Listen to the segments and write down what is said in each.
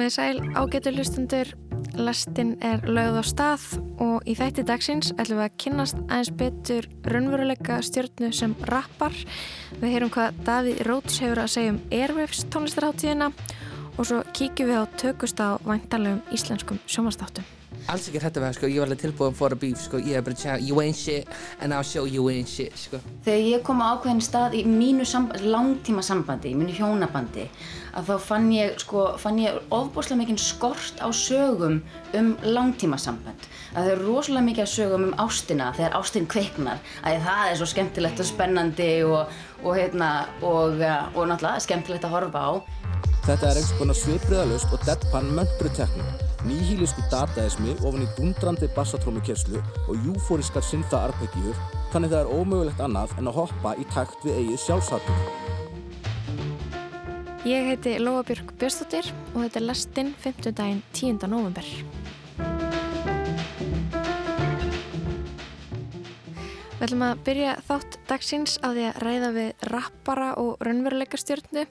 Komið sæl ágetur hlustundur, lastin er lögð á stað og í þætti dagsins ætlum við að kynnast aðeins betur raunveruleika stjórnu sem rappar. Við heyrum hvað Davíð Róts hefur að segja um Airwaves tónlistarháttíðina og svo kíkjum við á tökust á væntalegum íslenskum sjómanstáttum alls ekki hrættu með það sko, ég var alveg tilbúin for a beef sko, ég er bara tjá, you ain't shit and I'll show you ain't shit sko. Þegar ég kom á ákveðin stað í mínu langtíma sambandi, í mínu hjónabandi að þá fann ég sko, fann ég ofbúslega mikið skort á sögum um langtíma samband að það er rosalega mikið að sögum um ástina þegar ástin kveiknar að það er svo skemmtilegt og spennandi og, og, hérna, og, og náttúrulega skemmtilegt að horfa á. Þetta er einhvers konar svipriðalust og deadpan möndbrutekning nýhílisku dataismi ofan í dundrandi bassatrómukerslu og júfóriskar synþa-arpeggjur þannig það er ómögulegt annað en að hoppa í takt við eigið sjálfshattum. Ég heiti Lóa Björg Björnstóttir og þetta er lastinn 5. daginn 10. november. Við ætlum að byrja þátt dagsins að því að ræða við rappara og raunveruleika stjórnu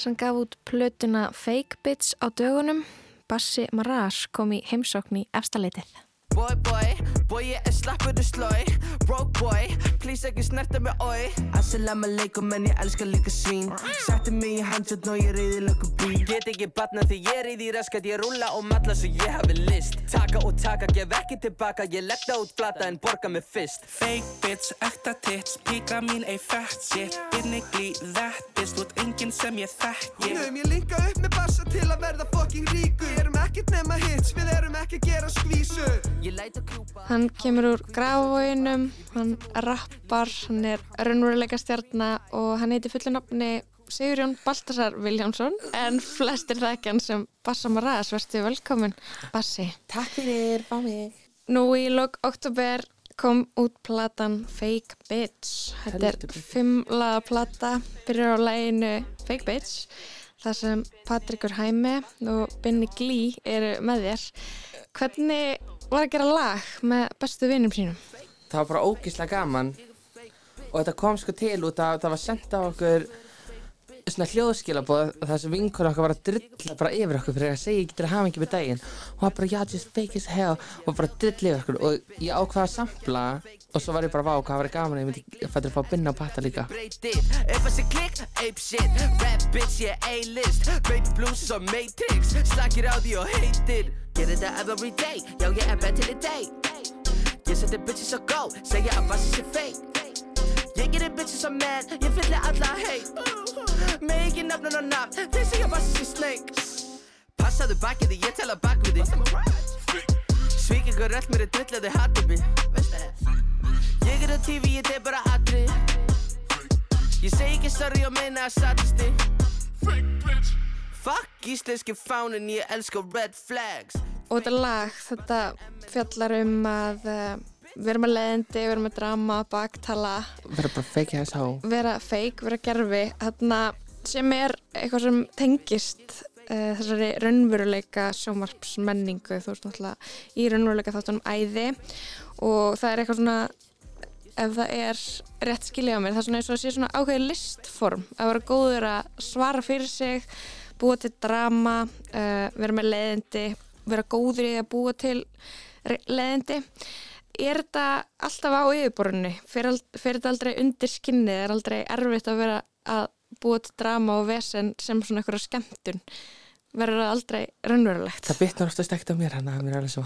sem gaf út plötuna Fake Bits á dögunum Bassi Marás kom í heimsókn í efstaleitið. Boy, boy, boy, ég er slappur og slói. Broke boy, please ekki snerta mig, oi. Assalamu alaikum, en ég elskar líka svín Sætti mig í handjött og ég reyði löku bí Get ekki batna því ég reyði raskat Ég rúla og matla svo ég hafi list. Taka og taka, gef ekki tilbaka Ég leggta út flata en borga mig fyrst. Fake bitch, ekta tits Píka mín ei fett shit. Innigli þettis, þú ert enginn sem ég þekki. Nefnum ég linka upp með bassa til að verða fucking ríkur. Við erum ekkert nema hits, við erum ekki að gera skvísu. Hann kemur úr grafvóinum, hann rappar, hann er raunveruleika stjarnar og hann heiti fullunafni Sigurjón Baltasar Viljánsson en flestir þekkjan sem Bassa Maras, verðstu velkomin Bassi. Takk fyrir, fá mig. Nú í lok oktober kom út platan Fake Bitch. Þetta er fimmlaða plata, byrjar á læginu Fake Bitch þar sem Patrikur Hæmi og Benny Glee eru með þér. Hvernig var að gera lag með bestu vinnum sínum? Það var bara ógíslega gaman og þetta kom sko til út að það var sendt á okkur svona hljóðskilabóð og það sem vinkur okkar var að drilla bara yfir okkur fyrir að segja ég getur að hafa ekki með daginn. Og það bara yeah just fake as hell. Og bara drilla yfir okkur. Og ég ákvaði að sampla og svo var ég bara vá hvað var gaman ég myndi fættir að fá að binna á patta líka. Og heitir Gerir þetta every day, já ég er bett til í day Ég seti bitches að go, segja að bassi sé fake Ég gerir bitches að man, ég fyllir alla heit Með ekki nafnun og nafn, þeir segja bassi sé snake. Passaðu bakið því ég tala bak við því Svík ykkur öll mér er drullið hattu mig Ég er á TV, ég teg bara aðri Ég segi ekki sorry og meina að Fake bitch Fuck íslenski fánin, ég elska red flags. Og þetta lag, þetta fjallar um að uh, vera með leðindi, vera með drama, baktala. Vera bara feik hér sá vera feik, vera gerfi þarna sem er eitthvað sem tengist uh, þessari raunveruleika sjómarpsmenningu þú veist náttúrulega í raunveruleika þáttunum æði og það er eitthvað svona ef það er rétt skiljað á mér það er svona eins og að sé svona ákveði listform. Að vera góður að svara fyrir sig búa til drama uh, vera með leðindi vera góður í að búa til leðindi er þetta alltaf á yfirborðinu? Fer þetta aldrei undir skinnið? Er aldrei erfitt að vera að búa til drama og vesen sem svona eitthvað skemmtun? Verður það aldrei raunverulegt? Það bitnar oftast ekkert á mér hann að mér er alveg svo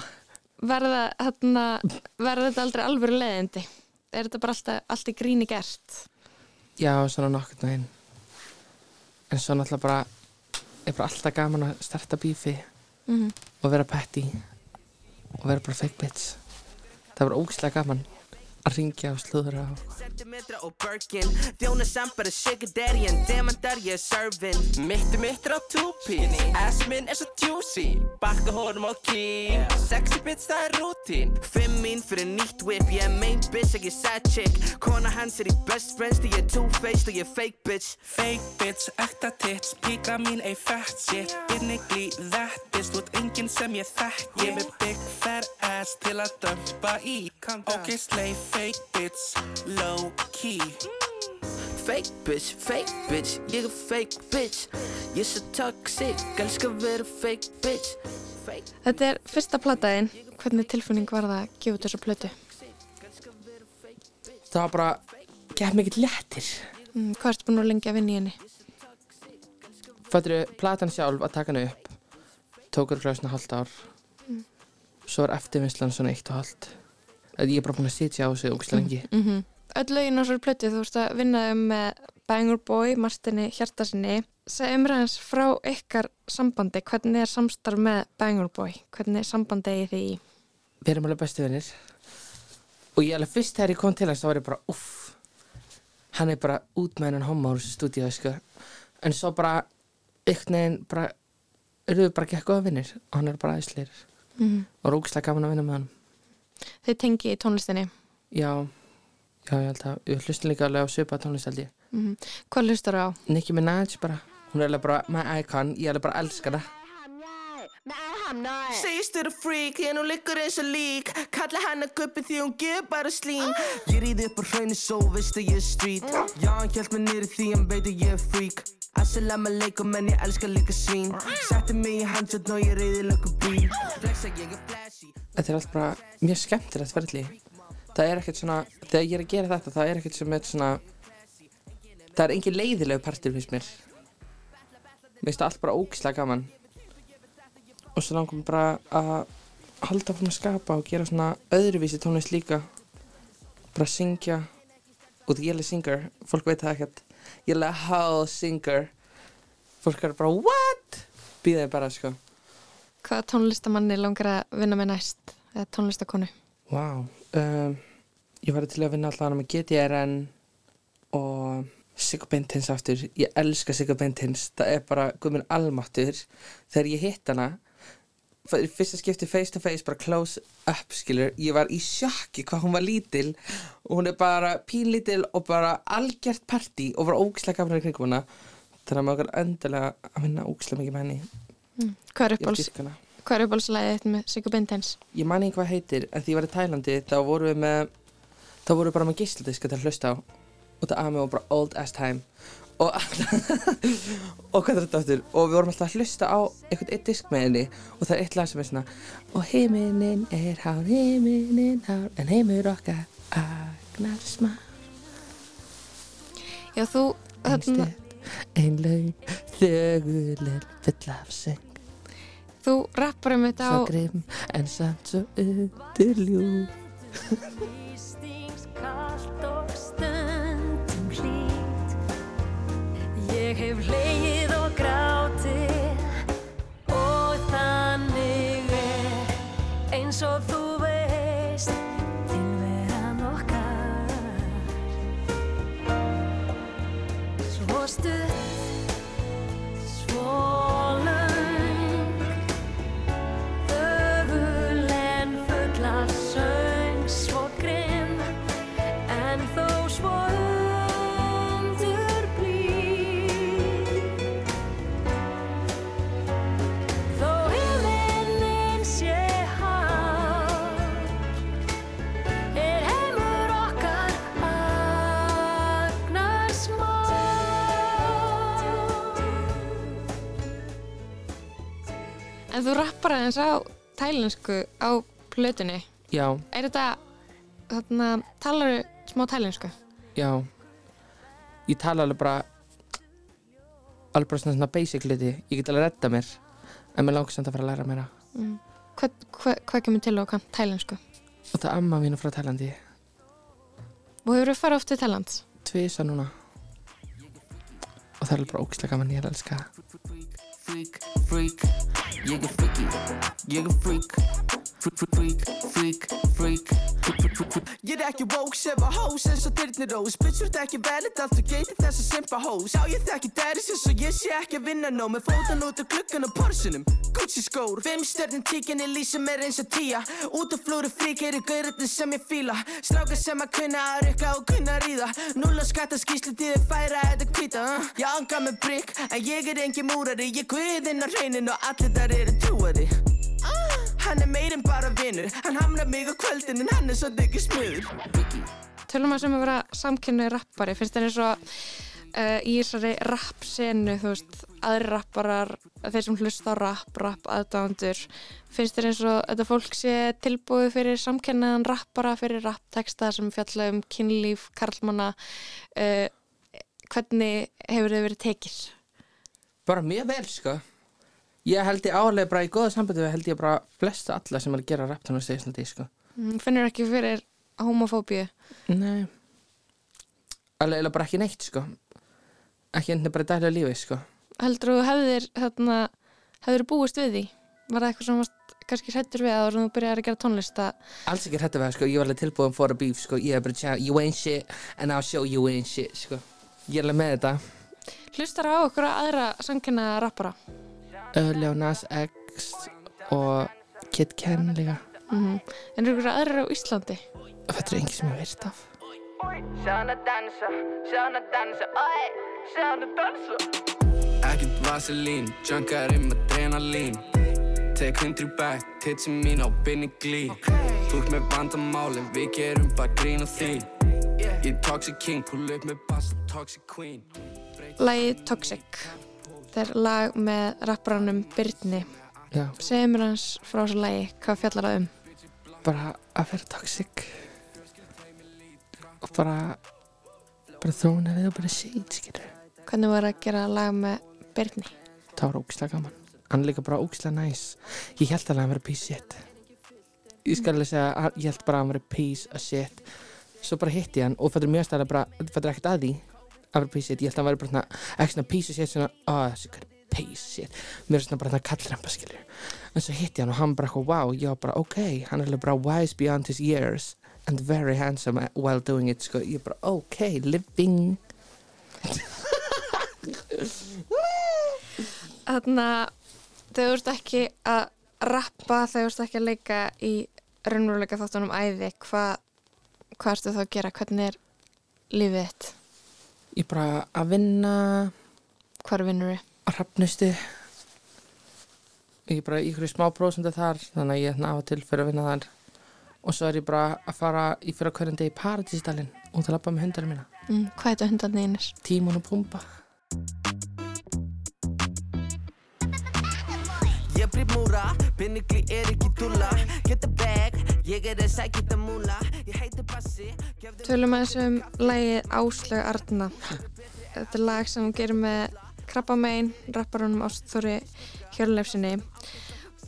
verður þetta aldrei alvöru leðindi er þetta bara alltaf, alltaf gríni gert? Já svona nokkur en svo náttúrulega bara er bara alltaf gaman að starta bífi mm -hmm. og vera petty og vera bara fake bitch það var ógislega gaman að ringja og slúðra Sentimetra og Birkin. Þjóna samt bara sugar daddy en demandar ég er servin Mitti mittir á two-piece Ass minn er svo juicy. Bakka hórum á ký Sexy bitch það er rútín. Fimm mín fyrir nýtt whip. Ég er main bitch, ekki sad chick. Kona hans er í best friends Því ég er two-faced og ég er fake bitch. Fake bitch, ekta tits Píka mín ei fett shit. Innigli þettis Þú ert enginn sem ég þekk Ég er big fat ass Til að dömpa í. Ok, slay fake bitch, low key fake bitch, fake bitch Ég er fake bitch. Ég er svo toxic, elskar vera fake bitch. Fake Þetta er fyrsta plataðin. Hvernig tilfinning var það að gefa út þessu plötu? það var bara gett mikið léttir. Mm, hvað ertu búin að lengi að vinna í henni? Fattur platan sjálf að taka hana upp? Tókur glæsna halvt ár svo var eftirvinnslan svona eitt og halvt ég er bara búin að sitja á sig ógislega lengi Mm Öll lögin á þessari plötu, þú veist að vinna um með Bangor Boy, Martini Hjartasinni. Segð umræðans frá ykkar sambandi. Hvernig er samstarf með Bangor Boy? Hvernig er sambandi í því? við erum alveg bestu vinnir og ég alveg fyrst þegar ég kom til hans þá var ég bara uff hann er bara út með hennan homma úr þessu stúdíu sko. en svo bara ykkur neginn bara eru við bara gekk góða vinnir og hann er bara aðeinsleir Mm og rókslega gaman að vinna með hann Þið tengi í tónlistinni. já, já ég held að við hlustum líka alveg á svipa tónlist held ég. Mm Hvað hlustar á? Nicki Minaj bara. Hún er alveg bara my icon, ég er alveg bara að elska það Segist þér að freak, en hún liggur eins og lík. Kalla hana guppi því hún gef bara slín Ég ríði upp á hraunni svo veist að ég er street. Já, hann hjælt mig niður því hann veit að ég er freak Assalamu alaikum, en ég elska líka svín Setti mig í handjött og ég reyði lögum bíl Flexa ég er flashy. Þetta er allt bara mjög skemmtilegt ferli. Það er ekkert svona, þegar ég er að gera þetta það er ekkert sem er svona það er engin leiðilegu partur fyrst mér. Mér finnst það allt bara ógislega gaman. Og svo langar mér bara að halda fram að skapa og gera svona öðruvísi tónlist líka. Bara syngja. Og ég er alveg singer, fólk veit það ekkert ég er alveg how singer fólk er bara what býðaði bara sko Hvaða tónlistamanni langar að vinna með næst? Eða tónlistakonu? Vá, um, ég var til að vinna allavega með GTRN og Sigga Bentins aftur. Ég elska Sigga Bentins, það er bara guðminn almáttur. Þegar ég hitt hana, fyrsta skipti face to face, bara close up, skilur, ég var í sjokki hvað hún var lítil og hún er bara pínlítil og bara algjört partí og bara ógislega gafnir í kringum hana. Þannig að maður endilega að vinna ógislega mikið með henni. Er hana. hvað er uppáhaldslæðið þitt með Sigur Bintens? ég man ekki hvað heitir en því ég var í Tælandi þá vorum við með þá vorum við bara með gísladiska til að hlusta á og það aðeins var bara old ass time og og hvað er þetta aftur? Og við vorum alltaf að hlusta á einhvern eitt disk með henni. Og það er eitt lag sem er svona og heiminin er hár, heiminin hár en heimur okkar agnar smá Já, þú, þarna, einstætt einlaug þöguleg full af söng. Þú rappar um þetta á, svo grimm en samt svo undirljú Ég hef leið og grátið og þannig er eins og þú veist aðeins á tælensku á plötunni. já, Er þetta, þarna, talaru smá tælensku? Já Ég tala alveg bara alveg bara svona, svona basic hluti ég get alveg að redda mér en mér langar samt að fara að læra mér Mm. Hvað, hvað, hvað kemur til og kann tælensku? það er amma mínu frá Tælandi Og hefur þú farið oft til Tælands? tvisa núna og það er bara ógislega gaman ég er að elska það freak, freak. Ég er freaky, ég er freak Freak, freak, freak, Ég er ekki woke sem að hós eins og dyrnir rós. Bitch, þú ert ekki valid, allt og geitir þess að simpa hós Já, ég þekki dæris eins og ég sé ekki að vinna nóg. Með fótan út af gluggan og porsinum. Gucci skór, fimm stjörnum tíkinni lýsum mér eins og tíja Út af flúru frík er í gauröldin sem ég fíla. Strákar sem að kunna að rykka og kunna að ríða. Nulla skatta skýslu til þið færa þetta hvita uh. Ég anga með brygg, en ég er engin múrari. Ég guðinn á hreinin og allir þar eru trúari vinnur Hann hamnar mig á kvöldin en hann er svo diggur smiður tölum að sem að vera samkynni rappari, finnst þér eins og uh, í þessari rappsenu, þú veist, aðri rapparar, þeir sem hlusta á rapp, rapp aðdándur, finnst þér eins og þetta fólk sé tilbúið fyrir samkynnaðan rappara, fyrir rappteksta sem fjalla um kynlíf, karlmanna, uh, hvernig hefur þið verið tekið? Bara mjög vel, sko. Ég held ég álega bara í góða sambandi við held ég bara flesta alla sem er að gera rapptónlist í Íslandi, sko. Mm, Finnur ekki fyrir homofóbíu? Nei. Alveg bara ekki neitt, sko. Ekki enda bara í daglega lífi, sko. Heldur þú hefðir, þarna, hefðir búist við því? Var það eitthvað sem varst kannski hrættur við að þú byrjar að gera tónlist að Alls ekki hrættu við það, sko. Ég var alveg tilbúin for a beef, sko. Ég er bara tjá, you ain't shit and I'll show you ain't shit, sko. Ég er alveg með þetta. hlustar á okkur aðra samkynna rappara? Uh, Lil Nas X og Kid Ken líka. Mm En eru ykkur aðra á Íslandi? Þetta er engin sem ég veist af. Sjána dansa, sjána dansa, oi, sjána dansa. Ekkert vaselín, junkar um adrenalín. Tek hundri back, titsi mín á binni glý Þú ert með vandamálin, við gerum bara grín á því Ég er toxic king, pull upp með bass, toxic queen. Lagið Toxic Þetta er lag með rapparanum Byrni Já, Segðu mér hans frá þessu lagi, hvað fjallar það um? bara að vera toxic. Og bara, bara þróna við og bara shit, skilur. Hvernig var að gera lag með Byrni? Það var ógislega gaman. Hann líka bara ógislega næs. Ég held alveg að hann verið of shit. Ég skal alveg segja, að ég held bara að hann verið piece of shit. Svo bara hitti hann og þetta er mjög stæðlega bara, þetta er ekkert að því að vera piece shit. Ég held að hann verið bara svona, ekki svona piece shit, svona, að þessi hvað er piece shit. Mér er svona bara svona kallrampa, skilur. En svo hitti hann og hann bara eitthvað, wow, ég var bara, ok, hann er alveg bara wise beyond his years and very handsome while doing it, sko. Ég bara, ok, living. Þannig að þau ert ekki að rappa, þau ert ekki að leika í raunveruleika þáttunum æði hvað hva ertu þá að gera, hvernig er lífið þitt, Ég bara að vinna. Hvar vinnur þið að rafnustu ég er bara í ykkur smá prósendu þar þannig að ég er náða til fyrir að vinna þar. Og svo er ég bara að fara í fyrir að degi í Paradísdalinn út að lappa með hundarinn mína. Mm, hvað er þetta hundarni einir? Tímon og Pumba. Ég brýt múra, pinnigli er ekki dúlla. Get the bag, ég er að sækja þetta múla Tölum að þessum lagið Áslög Arna. Þetta er lag sem hún gerir með Krabbamein, rapparunum Ástþóri Hjörleifsinni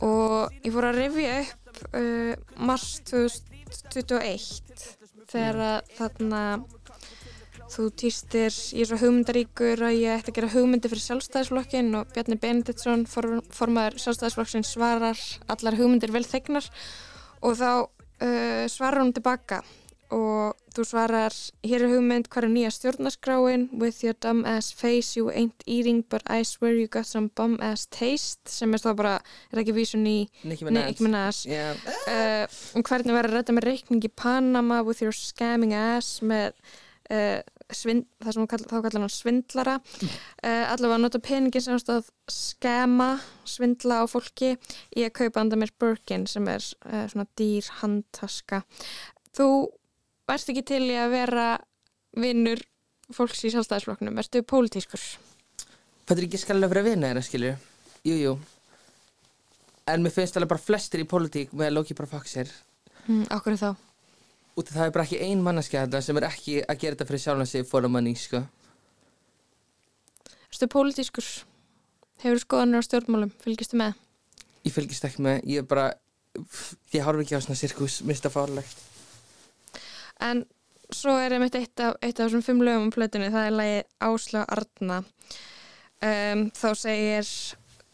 og ég fór að rifja upp uh, mars 2021 þegar að þarna þú týstir, ég er svo hugmyndaríkur að ég ætti að gera hugmyndi fyrir sjálfstæðisflokkin og Bjarni Benediktsson for, formaður sjálfstæðisflokkin svarar allar hugmyndir vel þegnar. Og þá uh, svarar hún tilbaka og þú svarar hér er hugmynd hvað er nýja stjórnaskráin with your dumb ass face you ain't eating but I swear you got some bum ass taste sem er þá bara, er ekki vísun í Nicki Minaj. Yeah. uh, um hvernig verður að redda með reikning í Panama with your scamming ass með uh, svind, það sem kall, þá kallar hann svindlara. Uh, allavega nota peningin sem að skema, svindla á fólki í að kaupa anda mér Birkin sem er uh, svona dýr handtaska. Þú varst ekki til í að vera vinnur fólks í sjálfstæðisflokknum, ertu pólitískur? Er ekki skallega að vinna þeirra skilju Jú, jú. En mér finnst alveg bara flestir í pólitík með að Loki bara fuck sér mm, okkur þá Út af það er bara ekki ein manneskja þetta sem er ekki að gera þetta fyrir sjálfna sig for the money, sko. Ertu pólitískur? Hefur skoðanir á stjórnmálum, fylgistu með? Ég fylgist ekki með, ég er bara Ég horf ekki á svona sirkus, mér finnst það fárlegt En svo er einmitt eitt af, eitt af þessum fimm lögum um plötunni, það er lagi Ásla Arna. Um, þá segir,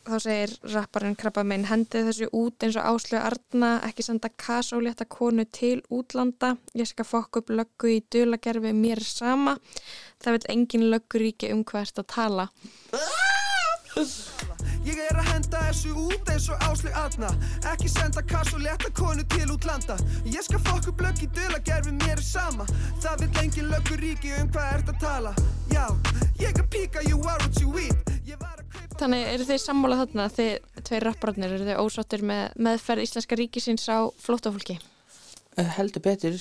þá segir rapparinn krabba minn, hendið þessu út eins og Ásla Arna, ekki senda kasólétta konu til útlanda. Ég skal fokk upp löggu í dulagerfi, mér sama. Það veit engin lögguríki um hvað erst að tala. Ég er að henda þessu út eins og ásleg aðna Ekki senda leta konu til útlanda Ég skal fokk upp lögg í dula gerfi mér sama Það vil engin löggur ríki um hvað ert að tala Já, ég er píka, you are what you eat Ég var Þannig eru þið sammála þarna, þið tveir rappararnir, eru þið ósáttir með meðferð Íslenska ríkisins á flóttafólki? uh, Heldur betur.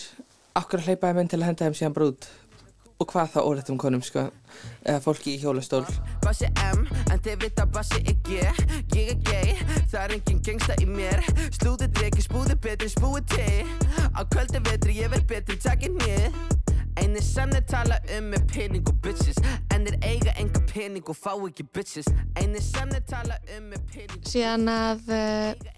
Akkur hleypaði menn til að henda þeim síðan bara út? Og hvað þá órættum konum sko? Eða fólki í hjólastól. Bassi M, en þeir vita bassi er G. Ég er gay, það er engin gengsta í mér. Slúði dregi, spúði betri, spúi til. Á kvöldi vetri, ég verð betri, takk ég nýð Einir sem þeir tala um er pening og bitches? En þeir eiga enga pening og fá ekki bitches. Einir sem þeir tala um er pening Síðan að uh,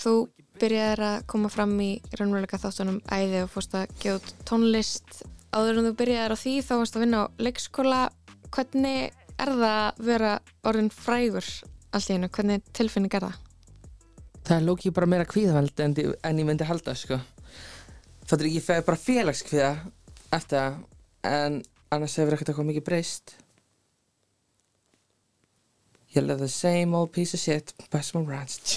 þú byrjaðir að koma fram í raunveruleika þáttunum æði og fórst að gefa út tónlist. Áður en þú byrjaðir á því þá varst að vinna á leikskóla. Hvernig er það að vera orðin frægur allt í einu, hvernig tilfinning er það? Það er lókið bara meira kvíðaveld en, en ég myndi halda sko. Það er ekki fæði bara félagskvíða eftir það en annars hefur ekkert eitthvað mikið breyst Ég love the same old piece of shit Best my rants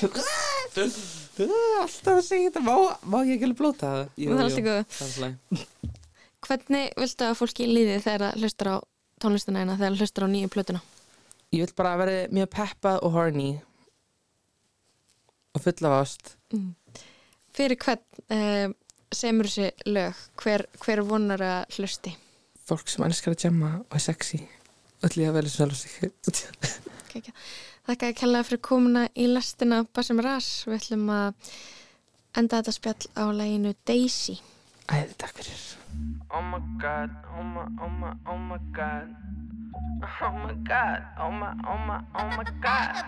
Alltaf að segja þetta Má, ég ekki alveg blóta það? Jú, Það jú, góðu. það er allt í lagi. Hvernig viltu að fólki líði þegar það hlustar á tónlistina eina, þegar það hlustar á nýju plötuna? Ég vil bara vera mjög peppað og horny og full af ást Fyrir hvern uh, semur þessi lög, hver, hver vonar að hlusti? Fólk sem elskar að jamma og er sexy og líða vel sem sjálf sig Kekja. Þakka að kella fyrir komuna í lestina Basim Ras. Við ætlum að enda þetta spjall á læginu Daisy. Æði, takk fyrir Oh my god, oh my, oh my, oh my god Oh my god, oh my, oh my, oh my god.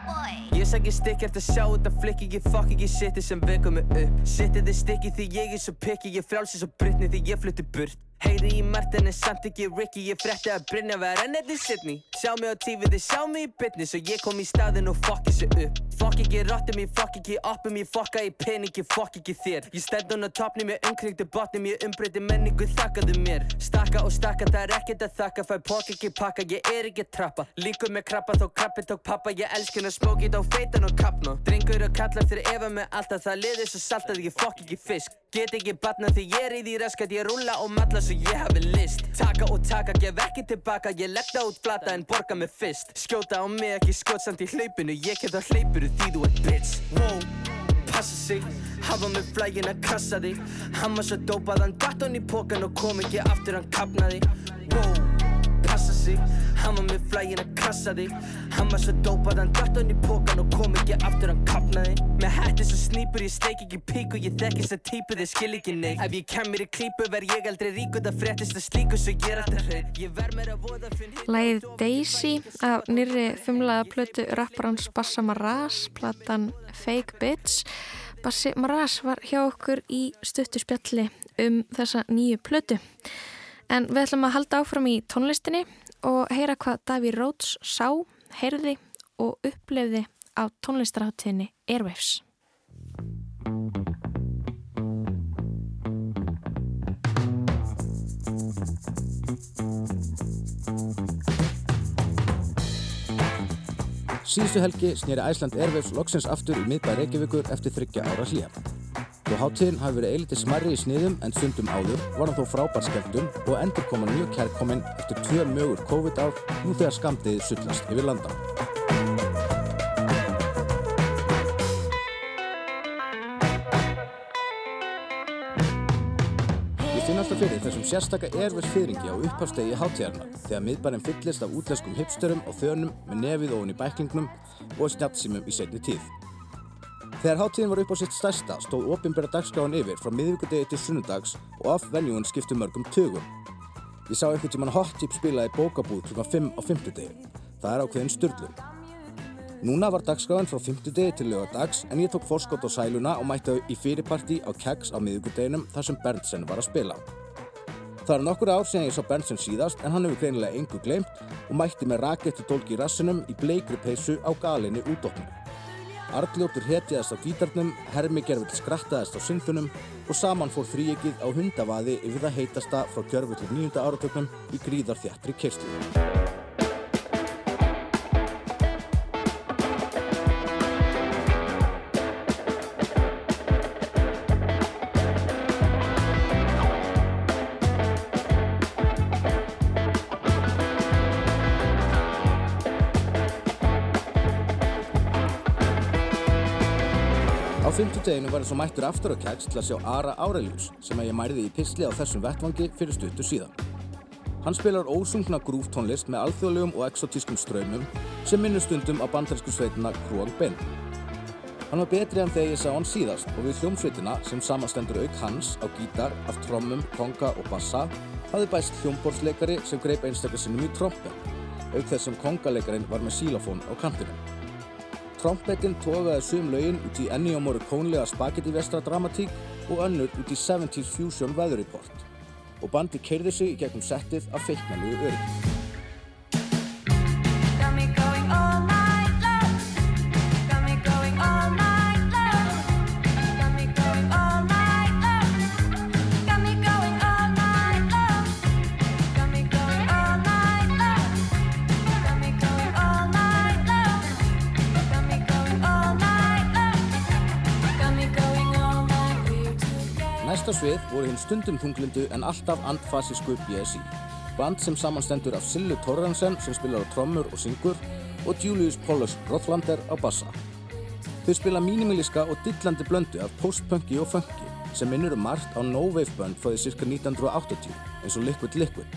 Ég sæk ég stikk eftir að sjá þetta flikki Ég fuck ekki shiti sem vekur mig upp Shitið er stikki því ég er svo pikki Ég frálsi svo Britney því ég flutti burt Heyri í Martin en samt ekki Ricky Ég frétti að Brynja var enn eftir Sydney. Sjá mig á TV, þið sjá mig í bytni Svo ég kom í staðinn og fuck þessu upp. Fuck ekki rottum, ég fuck ekki oppum Ég fucka í pening, ég fuck ekki þér. Ég stend hún á toppnum, ég umkringdi botnum Ég umbreyti menningu, þakkaðu mér. Stakka og stakka, það er ekkert að þakka Fæ pók ekki pakka, ég er ekki trappa. Líkur með krabba, þó krabbi tók pappa Ég elskin að smókið á feitan og kapna. Drengur og kallar fyrir efa með alltaf Það liðir svo salt að ég fuck ekki fisk. Get ekki batna því ég er í því raskat Ég rúlla og matla svo ég hafi list. Taka og taka, gef ekki tilbaka Ég legg það út flata en borga mig fyrst. Skjóta á mig ekki skot samt í hlaupinu Ég ket á hlaupinu því þú ert bitch. Wow, passa sig Hafa mig flægin að krassa þig. Hann var svo dópað, hann datt hann í pókan Og kom ekki aftur, hann kapnaði Wow, sig. Hann var með flægin að krassa þig Hann var svo dópað, hann datt hann í pókan Og kom ekki aftur, hann kapnaði Með hætti svo snýpur, ég steik ekki pík Og ég þekki þess að típu, þið skil ekki neitt Ef ég kem mér í klípu, verð ég aldrei ríkur Það fréttist að slíku, svo ég er alltaf hrein Ég verð mér að voða, finn hitt Lægið Daisy af nýrri fimmlaða plötu rapparans Bassa Maras, platan Fake Bitch. Bassi Maras var hjá okkur í stuttu spjalli um þessa nýju plötu. En við ætlum að halda áfram í tónlistinni og heyra hvað Daví Róts sá, heyrði og upplefði á tónlistarháttíðinni Airwaves. Síðustu helgi snýri Æsland Airwaves loksins aftur í miðbæð Reykjavíkur eftir þryggja ára hlýja. Þó háttíðin hafi verið eilítið smarri í sniðum en stundum áður var hann þó frábær skemmtun og endur koma mjög kærkominn eftir tvö mögur COVID-ár nú þegar skamdiði sullast yfir landa. Ég finn alltaf fyrir þessum sérstaka Airwaves fyrringi á upphafstegi háttíðarna þegar miðbærin fyllist af útlenskum hipstörum og þönum með nefið ofan í bæklingnum og snjáttsýmum í setni tíð. Þegar háttíðin var upp á sitt stærsta stóð opinbera dagskráin yfir frá miðvíkudegi til sunnudags og af venjúin skiptu mörgum tugum. Ég sá einhvern tíman hot tip spila í bókabúð kl. 5 á 50 degi. Það er ákveðin styrlun. Núna var dagskráin frá 50 degi til lögadags en ég tók forskot á sæluna og mætti í fyrirparti á keggs á miðvíkudeginum þar sem Berntsen var að spila. Það er nokkur ár síðan ég sá Berntsen síðast en hann hefur greinilega engu glemt og mætti með rakettu dólki í rassinum í bleikri peysu á galinni útdóknu. Argljótur hetjaðist á gítarnum, Hermi Gervill skrattaðist á synþunum og saman fór þríegið á hundavaði yfir það heitasta frá Gjörvillir nýjunda áratögnum í gríðar þjættri fymtudeginu var eins og mættur aftur á kæks til að sjá Ara Aurelius sem að ég mæriði í pisli á þessum vettvangi fyrir stuttu síðan. Hann spilar ósungna grúftónlist með alþjóðlegum og exotískum ströymum sem minnur stundum á bandarísku sveitina Kruang Ben. Hann var betri en þegar ég sá hann síðast og við hljómsveitina sem samastendur auk hans á gítar af trommum, konga og bassa hafði bæst hljómborðsleikari sem greip einstaklega sinnum í trompen, auk þess sem kongaleikarin var með sílafón á kantinu. Trompetin tókaði sum lögin út í Ennio Morricone-lega spagetti vestra dramatík og önnur út í 70's Fusion Weather Report og bandi keirði sig í gegnum settið af feiknalugu öryggi. Næsta svið voru hinn stundum þunglindu en alltaf andfasísku BSI. Band sem samanstendur af Sillu Torrensen sem spilar á trommur og syngur og Julius Paulus Rothlander á bassa. Þau spila mínimiliska og dillandi blöndu af postpunki og funki sem minnur um margt á no-wave band frá því cirka 1980 eins og Liquid Liquid.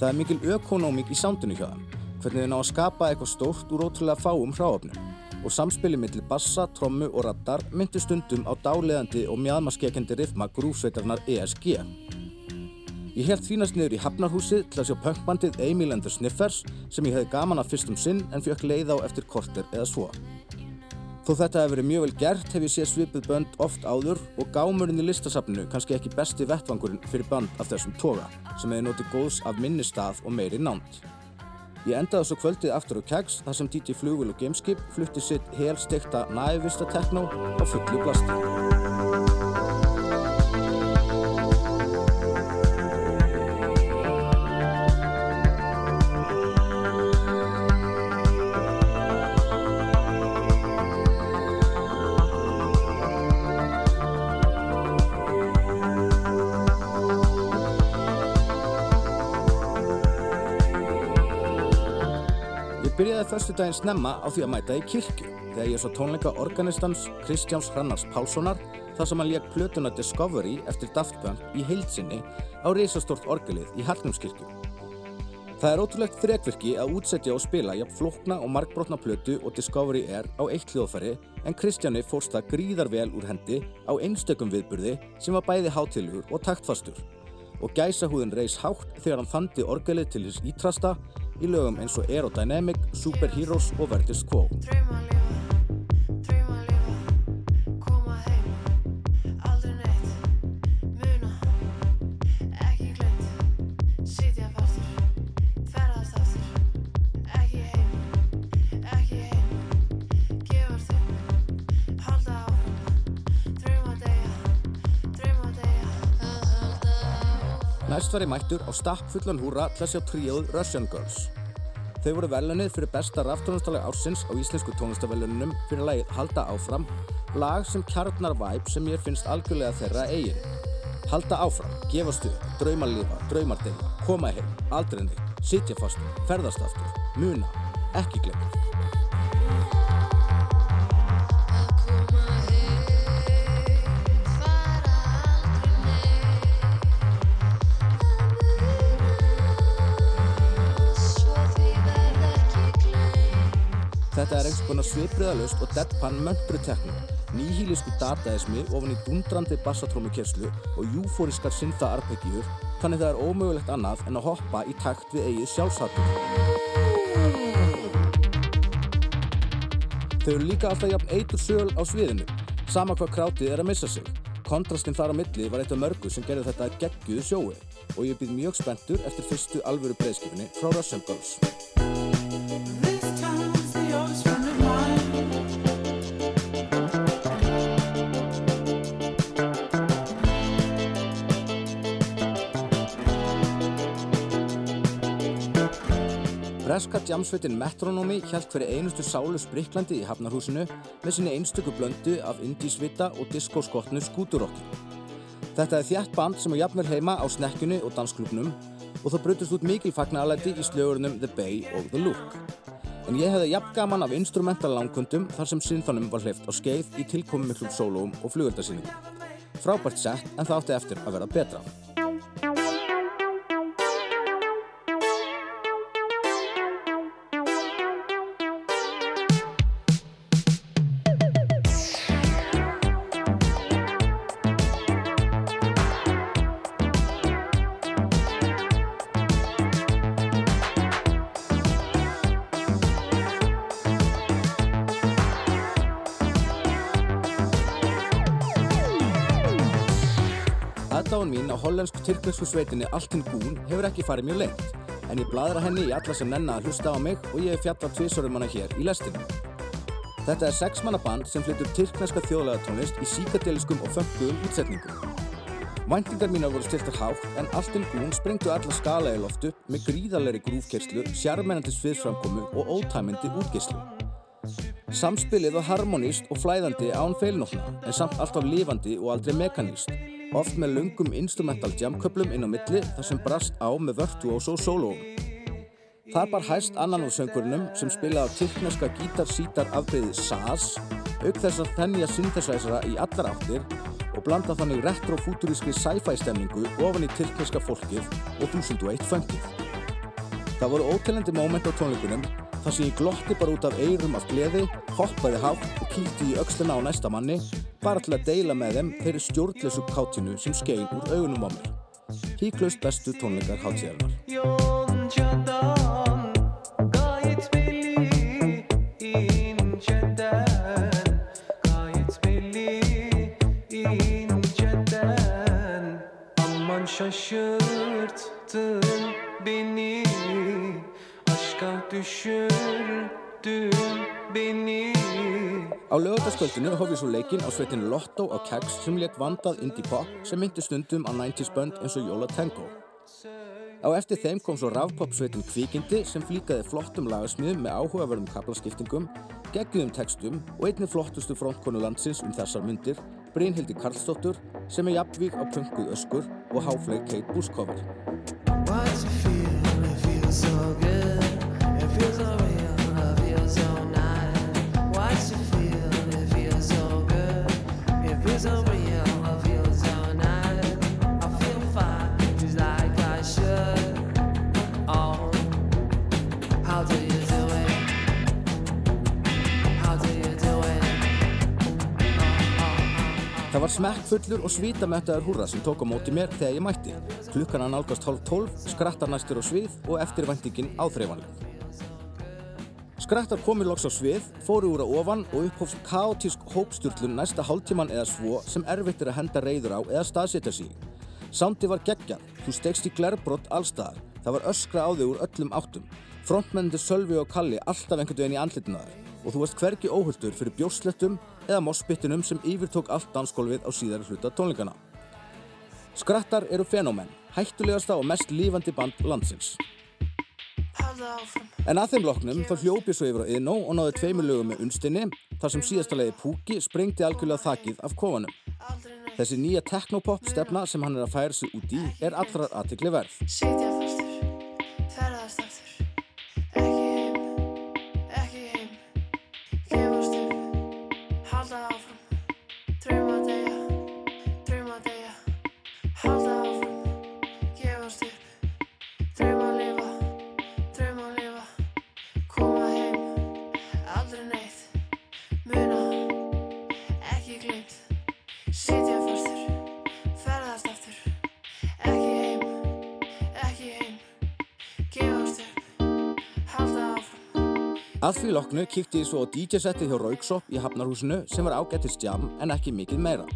Það er mikil ökonómik í soundinu hjá þeim, hvernig þau ná að skapa eitthvað stórt úr ótrúlega fáum hráöfnum og samspili millir bassa, trommu og rattar myndi stundum á dáleðandi og mjadmaskekendi rithma grúfsveitarnar ESG. Ég held þvínast niður í Hafnarhúsið til að sjá punkbandið Emil and the Sniffers sem ég hefði gaman að fyrstum sinn en fjökk leið á eftir korter eða svo. Þó þetta hefur verið mjög vel gert hef ég séð svipuð bönd oft áður og gámurinn í listasafninu kannski ekki besti vettvangurinn fyrir band af þessum toga sem hefði notið góðs af minni stað og meiri nánd. Ég endaði svo kvöldið aftur á Keggs þar sem DJ Flugul og Gameskip flutti sitt helstekta nævista tekno á fullu blasti. Byrjaði daginn snemma á því að mæta í kirkju þegar ég svo tónleika organistans Kristjáns Hrannars Pálssonar þar sem hann lék plötuna Discovery eftir Daft Punk í heilsinni á reysastort orgelið í Hallgrímskirkju. Það er ótrúlegt þrekvirki að útsetja og spila jafn flókna og margbrotna plötu og Discovery er á eitt hljóðfæri en Kristjáni fórst það gríðar vel úr hendi á einstökum viðburði sem var bæði hátilugur og taktfastur og gæsahúðin reys hátt þegar hann þandi orgelið til þess ítrasta í lögum eins og Aerodynamic, Superheroes og Vertis Quo. Næst var ég mættur á stappfullan húra til að sjá tríóð Russian Girls. Þau voru velunnið fyrir besta raftónlistalega ársins á íslensku tónlistavelunum fyrir lagið Halda áfram, lag sem kjarnar væp sem ég finnst algjörlega þeirra eigin. Halda áfram, gefast upp, draumar lifa, draumar deyja, koma heim, aldrei neitt, sitja fastur, ferðast aftur, muna, ekki glemt. Þetta er einhvers konar svipriðalust og deadpan möntru tekno, nýhílisku dataismi ofan í dundrandi bassatrómukerslu og júfóriskar synda arpeggjur, þannig það er ómögulegt annað en að hoppa í takt við eigið sjálfshattur. Þau eru líka alltaf jafn eitur söl á sviðinu, sama hvað krátið er að missa sig. Kontrastinn þar á milli var eitt af mörgu sem gerði þetta geggjuðu sjói og ég býð mjög spenntur eftir fyrstu alvöru breyðskifinni frá Russian Girls. Breska djamsveitin Metronomy hjælt fyrir einustu sálu spriklandi í Hafnarhúsinu með sinni einstöku blöndu af indísvita og diskóskotnu skúturokki. Þetta er þjætt band sem er jafnvel heima á snekkjunni og dansklubnum og það brutust út mikil fagnalæti í slögurinnum The Bay og The Look. En ég hefði jafn gaman af instrumental langkundum þar sem synþanum var hleyft á skeið í tilkomum miklum sólóum og flugöldasýningum. Frábært sett en það átti eftir að vera betra. Hollensku-tyrknesku sveitinni Altin Gún hefur ekki farið mjög lengt, en ég bladra henni í alla sem nenna að hlusta á mig og ég hef fjallað tvisarum hana hér í lestinu. Þetta er sexmanna band sem flyttur tyrkneska þjóðlegatónlist í síkadeliskum og fönguðum útsetningum. Væntingar mínar voru stiltar hátt en Altin Gún sprengtu alla skala í loftu með gríðarleiri grúfkerslu, sjarmennandi sviðsframkomu og ótæmindi útgerslu. Samspilið var harmoníst og flæðandi án feilnókna en samt alltaf lifandi og aldrei mekaníst oft með lungum instrumental jamköplum inn á milli þar sem brast á með virtuós og sólóum. Þar bar hæst annan úr söngurinnum sem spilaði á tyrkneska gítar-sítar afbreyðið SAS auk þess að þennja synthesizera í allar áttir og blanda þannig retro-futurískri sci-fi stemningu ofan í tyrkneska fólkið og 1001 fengið. Það voru ótelandi móment á tónleikunum þar sem ég glotti bara út af eirum af gleði, hoppaði hátt og kýldi í öxluna á næsta manni bara til að deila með þeim þeirri stjórnlösu kátinu sem skein úr augunum á mér. Híklaust bestu tónleikar hátíðarnar. Á lögataskvöldinu hóf ég svo leikinn á sveitinu Lotto á Keggs sem leik vandað indie pop sem myndi stundum á 90s bönd eins og Jóla Tango. Á eftir þeim kom svo rafpop sveitin Kvikindi sem flíkaði flottum lagasmiðum með áhugaverðum kaplaskiptingum, geggjum textum og einni flottustu frontkonu landsins um þessar myndir, Brynhildi Karlsdóttur sem er jafnvík á punkuð öskur og háfleik Kate Buskover. Það var smekkfullur og svítamöttaður húrra sem tók á móti mér þegar ég mætti. Klukkan að nálgast hálf tólf, skrattar næstur á svið og eftirvæntingin áþreifanleg. Skrattar komið loks á svið, fóru úr að ofan og upphófst kaotísk hópsturlun næsta hálftíman eða svo sem erfitt er að henda reyður á eða staðsetja sig. í. Sándi var geggjað, þú stegst í glerbrott allstaðar, það var öskra á þig úr öllum áttum. Frontmennandi Sölvi og Kalli alltaf einhvern veginn í andlitinu þar og þú varst hvergi óhulltur fyrir bjóslettum eða mossbyttunum sem yfirtók allt dansgólfið á síðari hluta tónleikana. Skrattar eru fenómen, hættulegasta og mest lífandi band landsins. En að þeim loknum þá hljópi svo yfir á Iðnó og náði tveimur lögum með unstinni þar sem síðasta leiði Púki sprengdi algjörlega þakið af kofanum. Þessi nýja teknopop stefna sem hann er að færa sig út í er allrar aðtikli verð. Að því loknu kíkti ég svo á DJ-settið hjá Rauksopp í Hafnarhúsinu sem var ágættist jam en ekki mikið meira.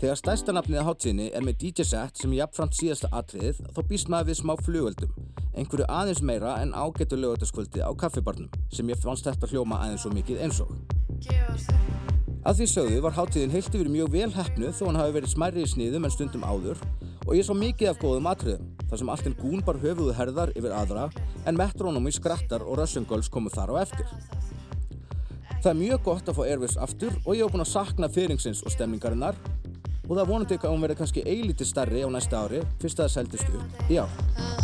Þegar stærsta nafnið á hátíðinni er með DJ-sett sem er jafnframt síðasta atriðið þá býst maður við smá flugöldum, einhverju aðeins meira en ágættu lögataskvöldi á kaffibarnum sem ég fannst þetta hljóma aðeins svo mikið eins og. Að því sögðu var hátíðin heilt yfir mjög vel hefnuð þó hann hafi verið smærri í sniðum en stundum áður og ég sá mikið af góðum atriðum þar sem alltinn gún bar höfuðu herðar yfir aðra en metrónum í skrattar og rössungöls komu þar á eftir. Það er mjög gott að fá Airways aftur og ég hef búin að sakna fyrringsins og stemningarinnar og það vonandi að hún verði kannski eilítið stærri á næsta ári fyrst að það seldist upp í ár.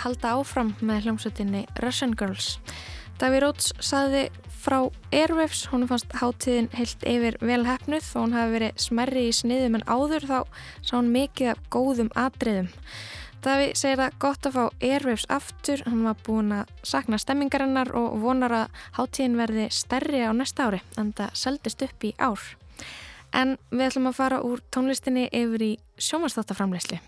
Halda áfram með hljómsveitinni Russian Girls. Daví Róts saði frá Airwaves, hún fannst hátíðin heilt yfir vel hefnuð og hún hafi verið smerri í sniðum en áður þá sá hún mikið af góðum atriðum. Daví segir það gott að fá Airwaves aftur, hann var búin að sakna stemmingarinnar og vonar að hátíðin verði stærri á næsta ári en það seldist upp í ár. En við ætlum að fara úr tónlistinni yfir í sjómanstáttarframleyslu.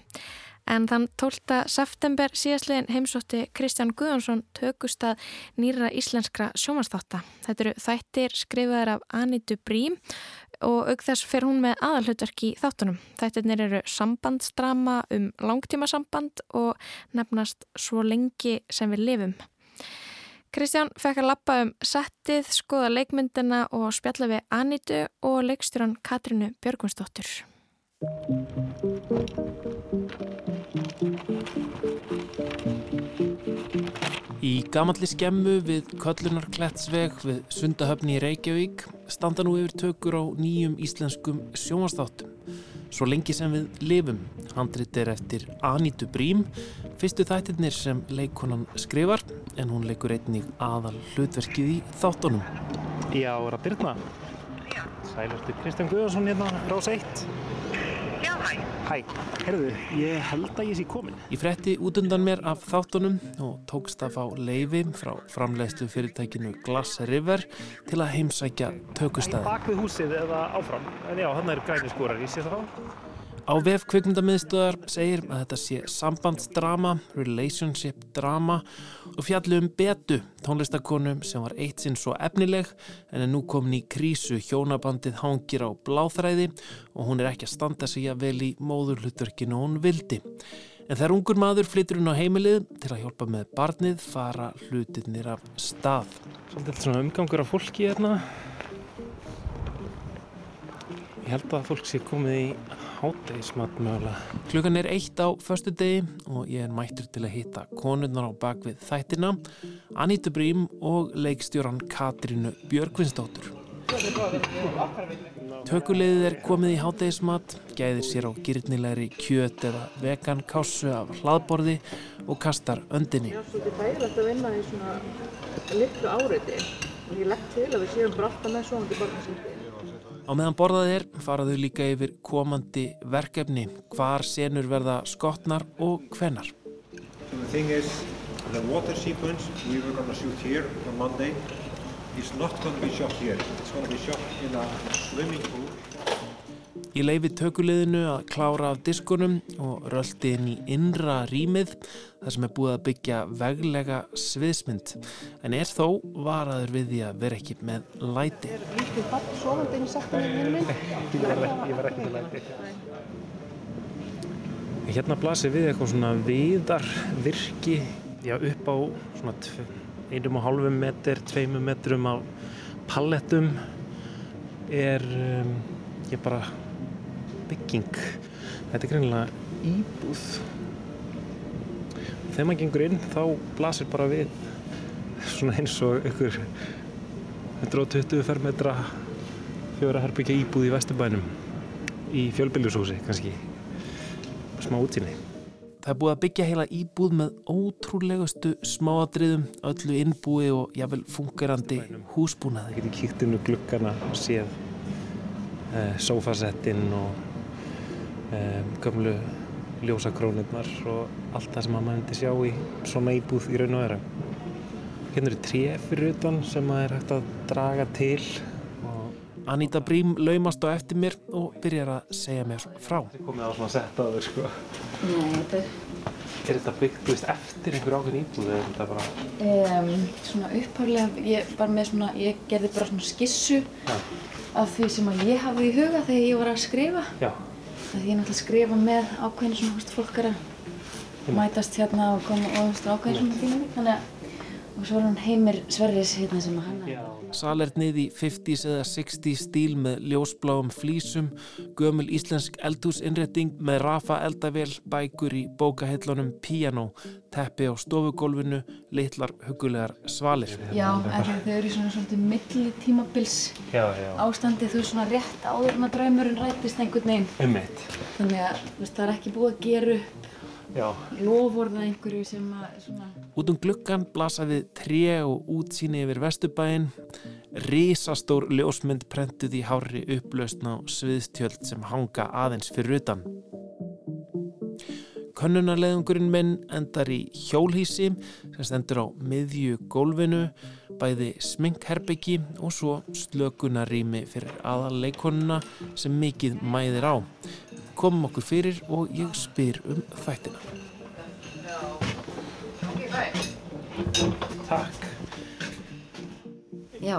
En þann 12. september síðastliðin heimsótti Kristján Guðjónsson tökust að nýra íslenskra sjómanstáttar. Þetta eru þættir skrifaðar af Anitu Brím og auk þess fer hún með aðalhutverk í þáttunum. Þættirnir eru sambandsdrama um langtímasamband og nefnast Svo lengi sem við lifum. Kristján fekk að lappa um settið, skoða leikmyndina og spjalla við Anitu og leikstjóran Katrínu Björgunsdóttur. Í gamalli skemmu við Köllunarklettsveg við Sundahöfni í Reykjavík standa nú yfir tökur á nýjum íslenskum sjónvastáttum. Svo lengi sem við lifum, handrit er eftir Anitu Brím, fyrstu þættirnir sem leikonan skrifar en hún leikur einnig aðal hlutverkið í þáttunum. Já, er að byrna. Sælustu Kristján Guðjónsson hérna, Rás 1. Já, hæ. Hæ, herðu, ég held að ég sé komin. Ég frétti út undan mér af þáttunum og tókst að fá leifi frá framleiðslu fyrirtækinu Glass River til að heimsækja tökustæði. Bak við húsið eða áfram. En já, hann er græni skórar, ég sé það á. Á vef kvikmyndamiðstöðar segir að þetta sé sambandsdrama, relationship drama og fjallu um betu tónlistakonu sem var eitt sinn svo efnileg en er nú komin í krísu hjónabandið hangir á bláþræði og hún er ekki að standa sig að vel í móðurhlutverkinu og hún vildi. En þegar ungur maður flyttur hún á heimilið til að hjálpa með barnið fara hlutirnir af stað. Svolítið umgangur af fólki hérna. Ég held að fólk sé komið í hátegismat mögulega. Klukkan er eitt á förstu degi og ég er mættur til að hitta konurnar á bakvið þættina, Anítu Brím og leikstjóran Katrínu Björgvinsdóttur. Tökuleiðið er komið í hátegismat, gæðir sér á gyrnilegri kjöt eða vegan kássu af hlaðborði og kastar öndinni. svolítið þægilegt að vinna í svona litlu áreiti og ég legg til að við séum bara alltaf með svoandi barnasýndi. Á meðan borðað er faraðu líka yfir komandi verkefni, hvar senur verða skotnar og hvenar. So Ég leifi tökuleiðinu að klára af diskunum og röldi inn í innra rýmið þar sem er búið að byggja veglega sviðsmynd en er þó varaður við því að vera ekki með læti. Lítið barn sofandi inn í settinu minni. Ég var ekki, með læti. Hérna blasir við eitthvað svona viðarvirki já, upp á svona einum og hálfum metr, tveimum metrum af pallettum er um, ég bara bygging. Þetta er greinilega íbúð. Þegar maður gengur inn þá blasir bara við svona eins og ykkur 120 fermetra fjóra herbyggja íbúð í Vesturbænum í fjölbýljushúsi kannski smá útsýni Það er búið að byggja heila íbúð með ótrúlegustu smáadriðum, öllu innbúi og jáfnvel fungerandi húsbúnaði. Það getur kíkt inn úr glukkana og séð uh, sófasettinn og um, gömlu ljósakrónurnar og allt það sem maður myndi sjá í svona íbúð í raun og vera hérna eru tré fyrir utan sem að er hægt að draga til Anita Brím laumast á eftir mér og byrjar að segja mér frá. Þið komið á svona þau sko. Nei, þetta er Er þetta byggt, þú veist, eftir einhver ákveðin íbúð eða er þetta bara... um, svona upphaflega, ég var með svona, ég gerði bara svona skissu Já. af því sem að ég hafði í huga þegar ég var að skrifa. Já. Því ég náttúrulega skrifa með ákveðinu veist, fólk er að mætast hérna og koma og þú veist, ákveðinu svona tíma. Þannig að, og svo var hann Heimir Sverris hérna sem að hanna. Salernið í 50s eða 60s stíl með ljósbláum flísum, gömul íslensk eldhúsinnrétting með rafa eldavél, bækur í bókahillunum, píanó, teppi á stofugólfinu, litlar hugulegar svalir. Já, þau eru í svona svolítið milli tímabils Já, já. ástandi, þú svona rétt áður að draumurinn rætist einhvern veginn. Einmitt. Þannig að, það er ekki búið að gera upp Já. lofvorða einhverju sem að, svona, Út um gluggan blasa við tré og útsýni yfir vesturbæinn, risastór ljósmynd prentuð í hári upplausn á sviðstjöld sem hanga aðeins fyrir utan. Könnunarleðungurinn minn endar í hjólhísi sem stendur á miðju gólfinu, bæði sminkherbyggi og svo slökunarými fyrir aðalleikonuna sem mikið mæðir á. Komum okkur fyrir og ég spyr um þættina. Takk. já,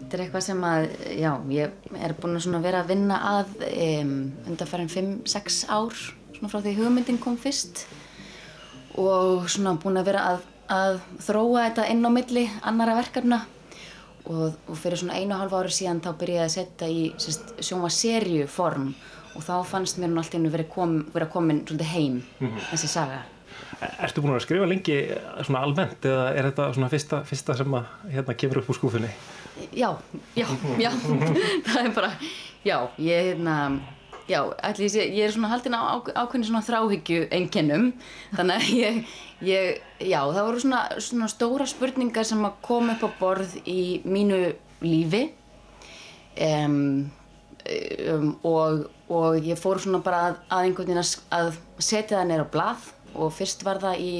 þetta er eitthvað sem að, já, ég er búin að vera að vinna að um, undanfærin 5-6 ár, svona frá því hugmyndin kom fyrst og svona búin að vera að, að þróa þetta inn á milli annara verkefna og, og fyrir svona einu og hálfu ári síðan þá byrjaði ég að setja í sérst, sjóma serju form og þá fannst mér nú allt í einu verið kom, vera komin svolítið heim, Mhm. þessi saga. Ertu búin að skrifa lengi svona almennt eða er þetta svona fyrsta, fyrsta sem að hérna kemur upp úr skúfunni? Já, já, já, það er bara, já, ég, hérna, já, ætli ég sé, ég er svona haldin á ákveðin svona þráhyggju einkennum, þannig að ég, ég, já, það voru svona, svona stóra spurningar sem að koma upp á borð í mínu lífi. Um, um, og, og ég fór svona bara að, að einhvern veginn að, setja það neyra á blað og fyrst var það í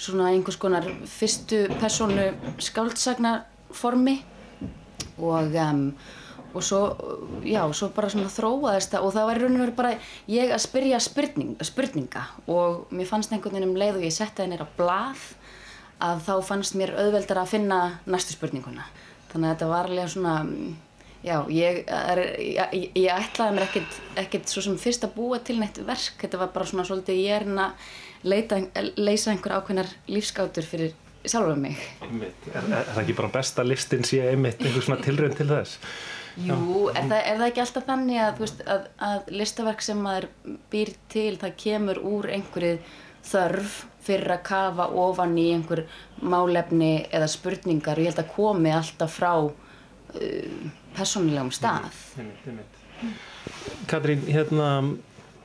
svona einhvers konar fyrstu persónu skáldsagnaformi og, um, og svo, já, svo bara svona þróaðist það. Og það var í raun og veru bara ég að spyrja spurning, spurninga. Og mér fannst einhvern veginn um leið og ég setti það neyra á blað að þá fannst mér auðveldar að finna næstu spurninguna. Þannig að þetta var alveg svona, já, ég, er, ég, ég, ætlaði mér ekkert, ekkert svo sem fyrst að búa til neitt verk, þetta var bara svona svolítið ég er hérna að leysa einhver ákveðnar lífskátur fyrir sjálfa mig. Einmitt. Er, er, er það ekki bara besta listin sé einmitt einhver svona tilraun til þess? Jú, er það, er það ekki alltaf þannig að, veist, að, að listaverk sem maður býr til, það kemur úr einhverju þörf fyrir að kafa ofan í einhver málefni eða spurningar og ég held að komi alltaf frá uh, persónulegum stað. Einmitt, einmitt. Katrín, hérna,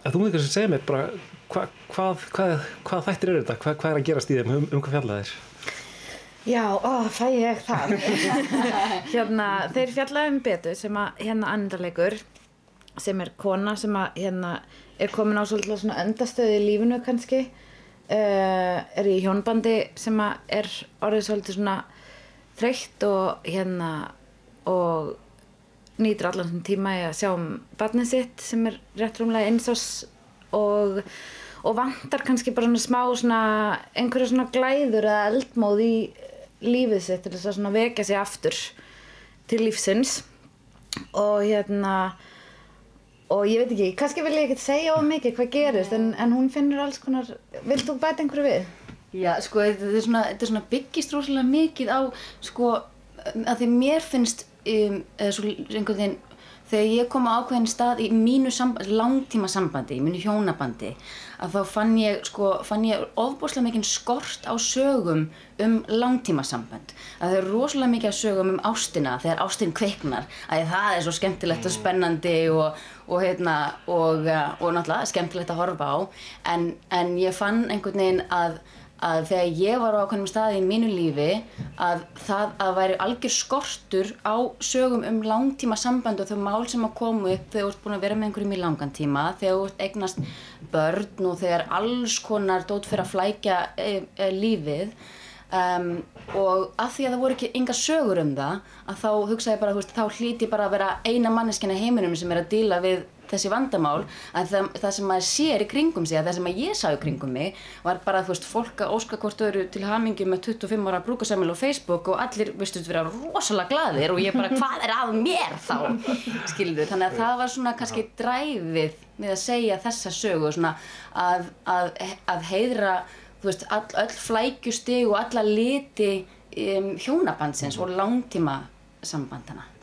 að þú myndir kannski segja mér bara hva, hvað, hvað, hvað þættir eru þetta? Hvað, hvað er að gerast í þeim? Um, um hvað fjalla þeir? Já, ó, fæ ég það. hérna, þeir fjallaði um betu sem að hérna andarleikur sem er kona sem að hérna er komin á svolítið svona endastöði í lífinu kannski uh, er í hjónbandi sem að er orðið svolítið svona þreytt og hérna og nýtur allan þessum tíma í að sjá um barnið sitt sem er rétt rúmlega einsás og, og vantar kannski bara svona smá svona einhverja svona glæður eða eldmóð í lífið sitt til þess að svona vekja sig aftur til lífsins og hérna og ég veit ekki, kannski vil ég ekkert segja of mikið hvað gerist en, en hún finnur alls konar vilt þú bæta einhverju við? Já, sko, þetta er svona, þetta er svona byggist rosalega mikið á, sko, að því mér finnst, um, eða svo einhvern veginn, þegar ég kom á ákveðin stað í mínu langtíma sambandi, í mínu hjónabandi, að þá fann ég, sko, fann ég ofbúslega mikinn skort á sögum um langtíma samband. Að það er rosalega mikið af sögum um ástina, þegar ástin kveiknar, að það er svo skemmtilegt og spennandi og, og hérna, og, og náttúrulega skemmtilegt að horfa á, en, en ég fann einhvern veginn að að þegar ég var á ákveðnum staði í mínu lífi að það að væri algjör skortur á sögum um langtíma samband og þau mál sem að koma upp þegar þú ert búin að vera með einhverjum í langan tíma þegar þú ert eignast börn og þegar alls konar dót fyrir að flækja e, e, lífið um, og að því að það voru ekki enga sögur um það að þá hugsaði bara, þú veist, þá hlíti bara að vera eina manneskina heiminum sem er að díla við þessi vandamál að það, það sem maður sér í kringum sig að það sem að ég sá í kringum mig var bara þú veist fólk að óska hvort öðru til hamingju með 25 ára brúkasamil á Facebook og allir vistu vera rosalega glaðir og ég bara hvað er að mér þá? Skilðu þannig að það var svona kannski dræfið með að segja þessa sögu svona að, að, að heiðra þú veist all, öll flækjustig og alla liti um, hjónabandsins og langtíma sambandana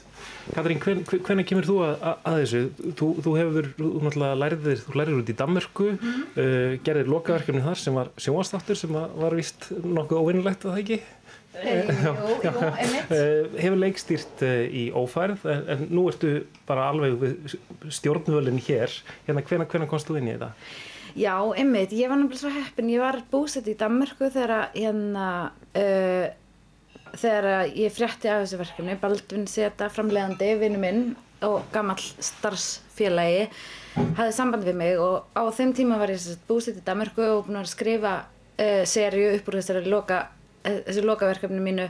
Katrín, hvenær kemur þú að, að, þessu? Þú, þú hefur, þú náttúrulega lærðir, þú lærðir út í Danmörku, uh, gerðir lokaverkefni þar sem var sjónvastáttur sem var, vist nokkuð óvinnilegt að það ekki? Eh, jú, einmitt. Uh, hefur leikstýrt uh, í ófærð en, en nú ertu bara alveg stjórnvölinn hér. Hérna, hvenær, hvenær komst þú inn í þetta? Já, einmitt, ég var náttúrulega svo heppin, ég var búsett í Danmörku þegar hérna, uh, þegar ég frétti af þessu verkefni, Baldvin Seta, framleiðandi, vinnu minn og gamall starfsfélagi, hafði samband við mig og á þeim tíma var ég búsett í Danmörku og búin að skrifa uh, serju upp úr þessari loka, uh, þessu lokaverkefni mínu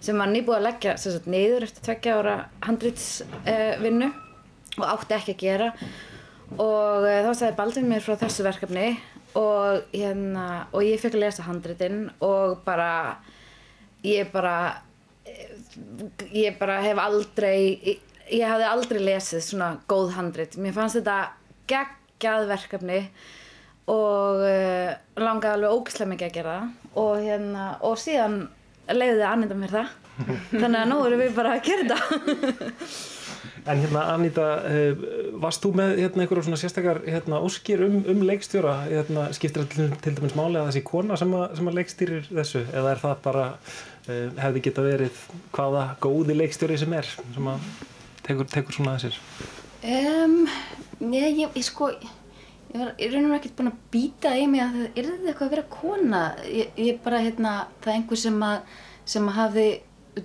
sem var nýbúið að leggja sagt, niður eftir tveggja ára handrýtsvinnu og átti ekki að gera. Og uh, þá sagði Baldvin mér frá þessu verkefni og, hérna, og ég fekk að lesa handritin og bara ég bara eh, ég bara hef aldrei ég, ég hafði aldrei lesið svona góð handrit mér fannst þetta geggjað verkefni og uh, langaði alveg ógislega mikið að gera það og hérna og síðan leiði Anita mér það þannig að nú erum við bara að gera þetta En hérna, Anita, uh, varst þú með hérna, einhverjum svona sérstakar hérna, óskir um, um leikstjóra? Hérna, skiptir það til, til dæmis máli að þessi kona sem að, sem að leikstýrir þessu? Eða er það bara, hefði geta verið hvaða góði leikstjóri sem er, sem að tekur, tekur svona að sér? Um, nei, ég, ég sko, ég var í raunum ekkert búin að býta í mig að það er þetta eitthvað að vera kona. Ég, ég bara, hérna, það er einhver sem að, sem að hafi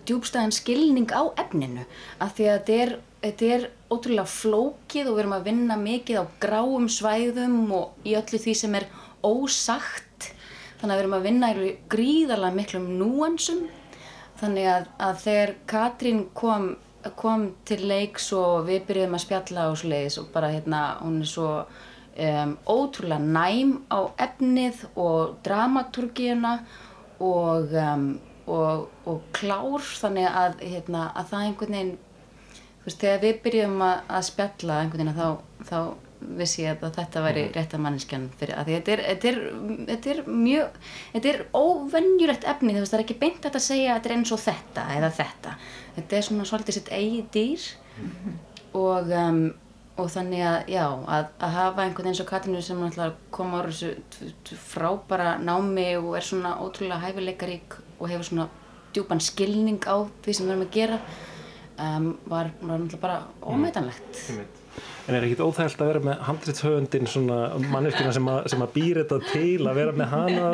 djúbstæðan skilning á efninu. Af því að þetta er, þetta er ótrúlega flókið og við erum að vinna mikið á gráum svæðum og í öllu því sem er ósagt. Þannig að við erum að vinna í gríðarlega miklum núansum. Þannig að, að þegar Katrín kom, kom til leiks og við byrjuðum að spjalla og svo leiðis og bara hérna, hún er svo um, ótrúlega næm á efnið og dramaturgíuna og, um, og, og klár þannig að, hérna, að það einhvern veginn, þú veist, þegar við byrjuðum að, að spjalla einhvern veginn þá, þá vissi ég að þetta væri rétta manneskjan fyrir að því þetta er, þetta er, þetta er mjög, þetta er óvenjulegt efni, það er ekki beint að segja að þetta er eins og þetta eða þetta. Þetta er svona svolítið sitt eigið dýr og, um, og þannig að, já, að, að hafa einhvern eins og Katrínu sem náttúrulega kom á þessu frábæra námi og er svona ótrúlega hæfileikarík og hefur svona djúpan skilning á því sem við erum að gera um, var, var náttúrulega bara ómetanlegt. En er ekkit óþægilt að vera með handritshöfundin svona manneskina sem, að- sem að býr þetta til að vera með hana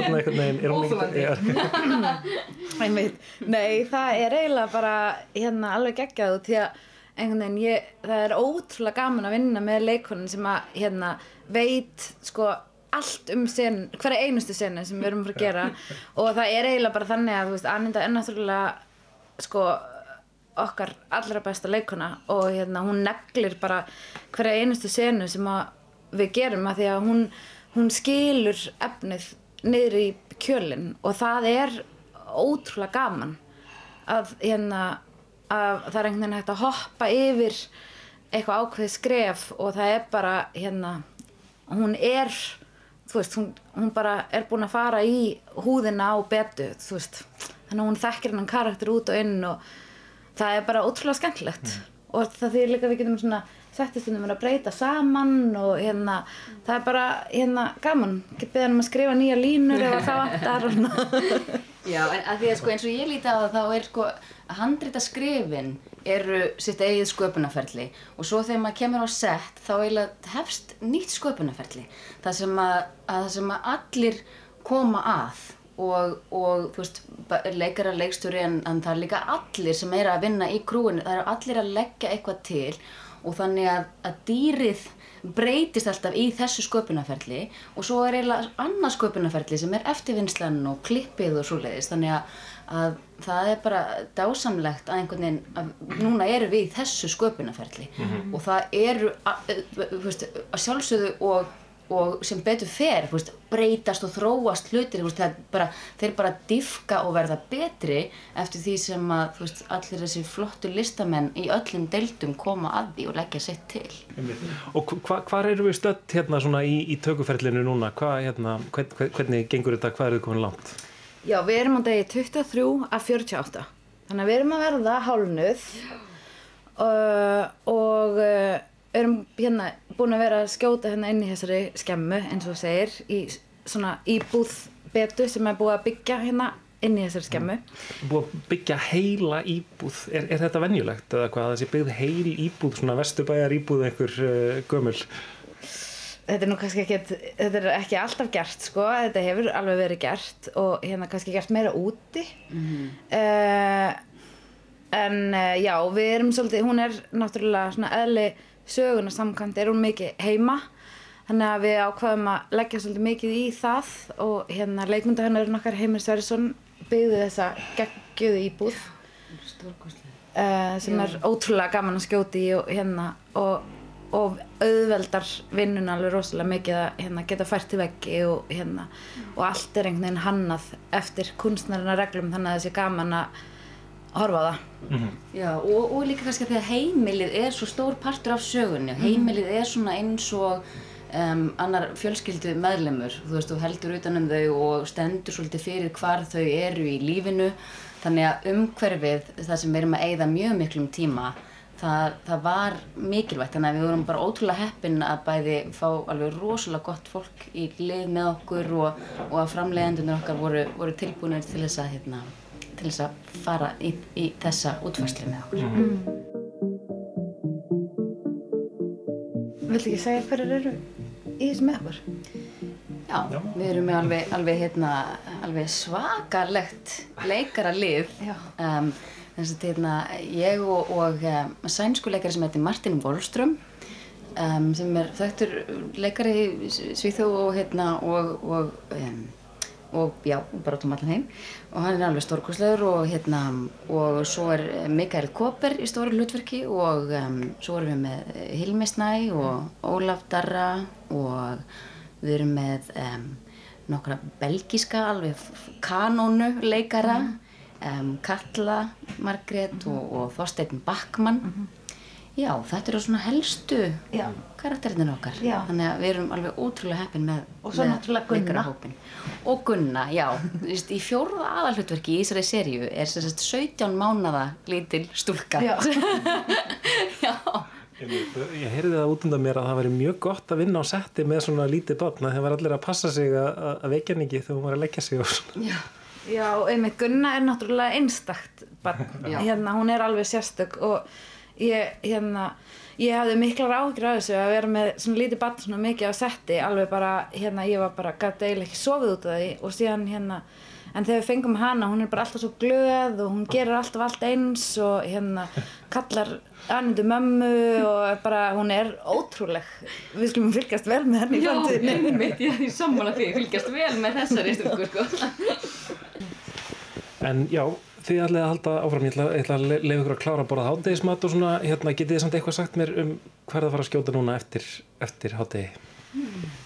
er Einmitt. Nei, það er eiginlega bara hérna alveg geggjað út því að einhvern veginn ég, það er ótrúlega gaman að vinna með leikonin sem að hérna veit sko allt um sen, hverja einustu senu sem við erum að fara að gera. Og það er eiginlega bara þannig að þú veist, Anninda er náttúrulega sko okkar allra besta leikona og hérna hún neglir bara hverja einustu senu sem við gerum að því að hún, hún skilur efnið niður í kjölinn og það er ótrúlega gaman að hérna að það er einhvern veginn hægt að hoppa yfir eitthvað ákveðið skref og það er bara hérna hún er þú veist, hún, hún bara er búin að fara í húðina á betu þú veist, þannig að hún þekkir hennan karakter út og inn og það er bara ótrúlega skemmtilegt. Og það þýr líka að við getum svona settistundum að breyta saman og hérna það er bara hérna gaman. Get beðan um að skrifa nýja línur eða það vantar Já, en að því að sko eins og ég líti á það þá er sko handrita skrifin eru sitt eigið sköpunarferli. Og svo þegar maður kemur á sett þá eiginlega hefst nýtt sköpunarferli. Það sem að, að, það sem að allir koma að og, og þú veist, leikara leikstjóri en, en það er líka allir sem er að vinna í krúinu, það eru allir að leggja eitthvað til og þannig að, að dýrið breytist alltaf í þessu sköpunarferli og svo er eiginlega annað sköpunarferli sem er eftirvinnslan og klippið og svoleiðis þannig að, að það er bara dásamlegt að einhvern veginn að núna eru við í þessu sköpunarferli Mhm. og það eru að, þú veist, að sjálfsögðu og, og sem betur fer veist, breytast og þróast hlutir veist, það bara, þeir bara diffka og verða betri eftir því sem að veist, allir þessi flottu listamenn í öllum deildum koma að því og leggja sitt til Og hva, hvar eru við stödd hérna svona í, í tökuferlinu núna? Hva, hérna, hvern, hvern- hvernig gengur þetta? Hvað eru þið komin langt? Já, við erum á degi 23 af 48. Þannig að við erum að verða hálnuð uh, og uh, erum hérna búin að vera að skjóta hérna inn í þessari skemmu eins og segir í svona íbúð betu sem er búið að byggja hérna inn í þessari skemmu. Búið að byggja heila íbúð. Er, er þetta venjulegt eða hvað? Þessi byggð heil íbúð, svona vesturbæjar íbúð einhver uh, gömul? Þetta er nú kannski ekki, þetta er ekki alltaf gert sko, þetta hefur alveg verið gert og hérna kannski gert meira úti. Uh, en uh, já, við erum svolítið, hún er náttúrulega svona eðli söguna samkvæmt, er hún mikið heima. Þannig að við ákvaðum að leggja svolítið mikið í það og hérna leikmynda hennar nokkar. Heimir Sverrisson byggði þessa geggjöðu íbúð. Uh, sem Já. er ótrúlega gaman að skjóti í og hérna og, og auðveldar vinnuna alveg rosalega mikið að hérna, geta fært til veggi og hérna og allt er einhvern veginn hannað eftir kunstnarina reglum. Þannig að sé gaman að horfa á það. Já, og, og líka kannski að því að heimilið er svo stór partur af sögunni. Mhm. Heimilið er svona eins og um, annar fjölskyldu meðlemur. Þú veist, þú heldur utan um þau og stendur svolítið fyrir hvar þau eru í lífinu. Þannig að umhverfið, það sem við erum að eyða mjög miklum tíma, það, það var mikilvægt. Þannig að við vorum bara ótrúlega heppin að bæði fá alveg rosalega gott fólk í lið með okkur og, og að framleiðendunir okkar voru, voru tilbúinir til þess að hérna, til þess að fara í, í þessa útfærslu með okkur. Viltu ekki segja hverjar eru í þessu með okkur? Já, við erum með alveg, alveg, hérna, alveg svakalegt leikaralið. Um, þess að hérna, ég og, og um, sænskuleikari sem heitir Martin Wallström um, sem er þekktur leikari í Svíþjóð og, hérna, og, og, um, og já, bara út um allan heim og hann er alveg stórkostlegur og, hérna, og svo er Mikael Koper í stóru hlutverki og um, svo erum við með Hilmi Snæ og Ólaf Darra og við erum með um, nokkra belgíska alveg kanónu leikara um, Katla Margrét og, og Þorsteinn Backmann Já, þetta eru svona helstu karakterinir okkar Já. þannig að við erum alveg ótrúlega heppin með Og svo með náttúrulega Gunna. og Gunna, já í fjórða aðalhlutverki í þessari seríu er sem sagt 17 mánada lítil stúlka Já. Ég heyrði það út undan mér að það væri mjög gott að vinna á setti með svona lítið þeir var allir að passa sig að, að- vekja hann ekki þegar hún var að leggja sig og svona. Já. Já, einmitt Gunna er náttúrulega einstakt barn. Já. Hérna, hún er alveg sérstök og ég, hérna, ég hafði miklar áhyggjur af þessu að vera með svona lítið barn svona mikið á setti, alveg bara, hérna, ég var bara, gæti eiginlega ekki sofið út af því og síðan, hérna, en þegar við fengum hana, hún er bara alltaf svo glöð og hún gerir alltaf allt eins og, hérna, kallar annundu mömmu og bara, hún er ótrúleg. Við skulum fylgjast vel með henni í Já, framtíðinni. einmitt, ég er sammála því, fylgjast vel með þessari stúlku, sko. En já, þið ætlaði að halda áfram, ég ætla, ég ætla að le- leyfa ykkur að klára að borða hátegismat og svona, hérna, getið þið samt eitthvað sagt mér um er að fara að skjóta núna eftir, eftir hátegi?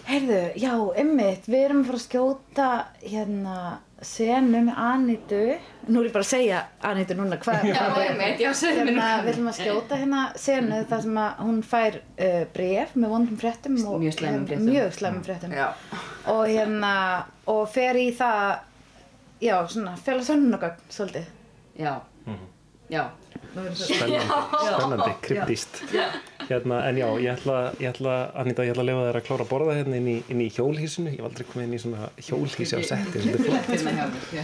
Heyrðu, já, einmitt, við erum að fara að skjóta hérna senu með Anitu, nú er ég bara að segja Anitu núna, hvað Já, einmitt, já, segðu mér hérna. Við ætlum að skjóta hérna senu þar sem að hún fær uh, bref með vondum fréttum og Mjög slæmum fréttum. mjög slæmum fréttum. Já. og hérna, og fer í það já, svona, fjöla sönnunagögn svolítið. Já, já Spennandi, spennandi, kryptíst. Já. Hérna, en já, ég ætla, ég ætla, Anita, ég ætla að lefa þér að klára að borða hérna inn í, inn í hjólhísinu. Ég hef aldrei komið inn í svona hjólhísi á setti, svolítið flott. Hérna já.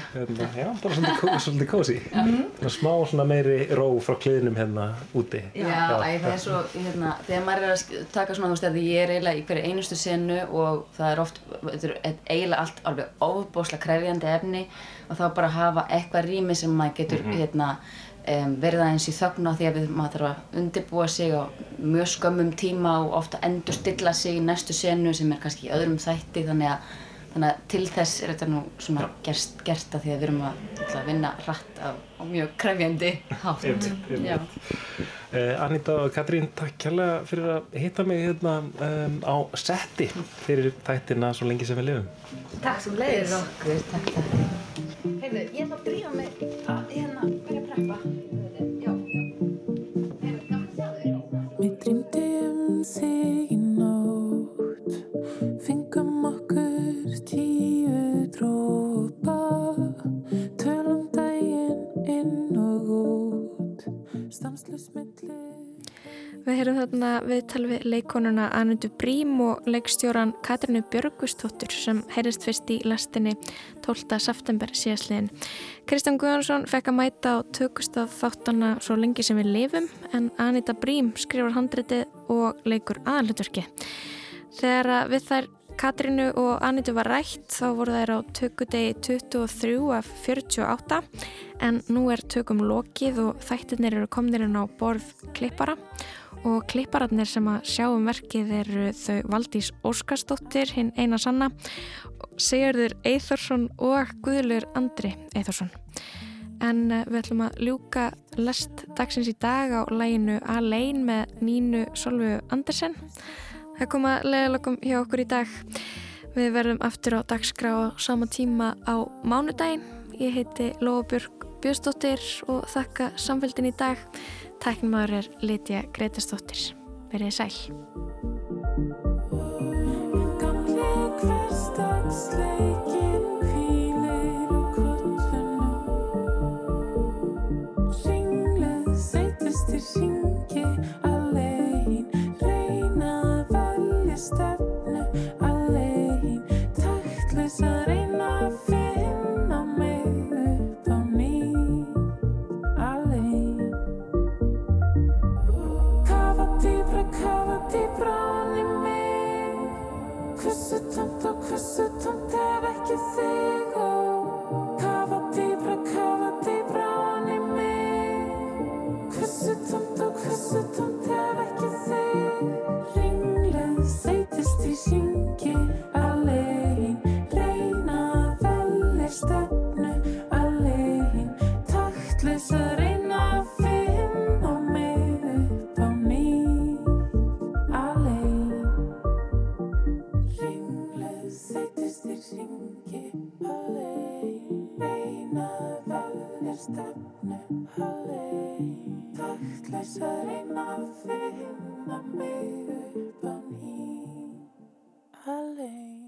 Já, bara svolítið, svolítið kósi. Mhm. Svona smá svona meiri ró frá kliðnum hérna úti. Já, æ, það er svo, hérna, þegar maður er að taka svona, þú veist, að ég er eiginlega í hverju einustu senu og það er oft, þetta er eiginlega allt alveg ofbóðslega krefjandi efni og þá bara hafa eitthvað rými sem maður getur, Mhm. hérna, um, verið aðeins í þögn á því að við, maður þarf að undirbúa sig á mjög skömmum tíma og ofta endur stilla sig í næstu senu sem er kannski í öðrum þætti þannig að þannig að til þess er þetta nú svona gerst, gert að því að við erum að, að vinna rætt á, á mjög krefjandi hátt Einmitt, einmitt. Já. Uh, Anita og Katrín, takk kærlega fyrir að hitta mig hérna um, á setti fyrir þættina svo lengi sem við lifum. Takk sem leiðis. okkur, takk, takk. Heyrðu, ég ætla að drífa mig hérna Við heyrum þarna viðtal við leikonuna Anundu Brím og leikstjóran Katrínu Björgustóttur sem heyrist fyrst í lastinni 12. september síðastliðin. Kristján Guðjónsson fekk að mæta á tökustaf þáttana svo lengi sem við lifum en Anita Brím skrifar handritið og leikur aðalutverki. Þegar við þær Katrínu og Anitu var rætt þá voru þær á tökudegi 23 af 48 en nú er tökum lokið og þættirnir eru komnir inn á borð klippara og klippararnir sem að sjá um verkið eru þau Valdís Óskarsdóttir, hinn eina sanna, Sigurður Eithórsson og Guðlur Andri Eithórsson. En eh, við ætlum að ljúka lest dagsins í dag á læginu Alein með Nínu Solveig Andersen. Það koma leiðalokum hjá okkur í dag. Við verðum aftur á dagskrá á sama tíma á mánudaginn. Ég heiti Lóabjörg Björnsdóttir og þakka samfélgin í dag. Tæknmaður er Lítja Greitastóttir. Verðið sæl. sarei my þeim að mig But me, ný að leið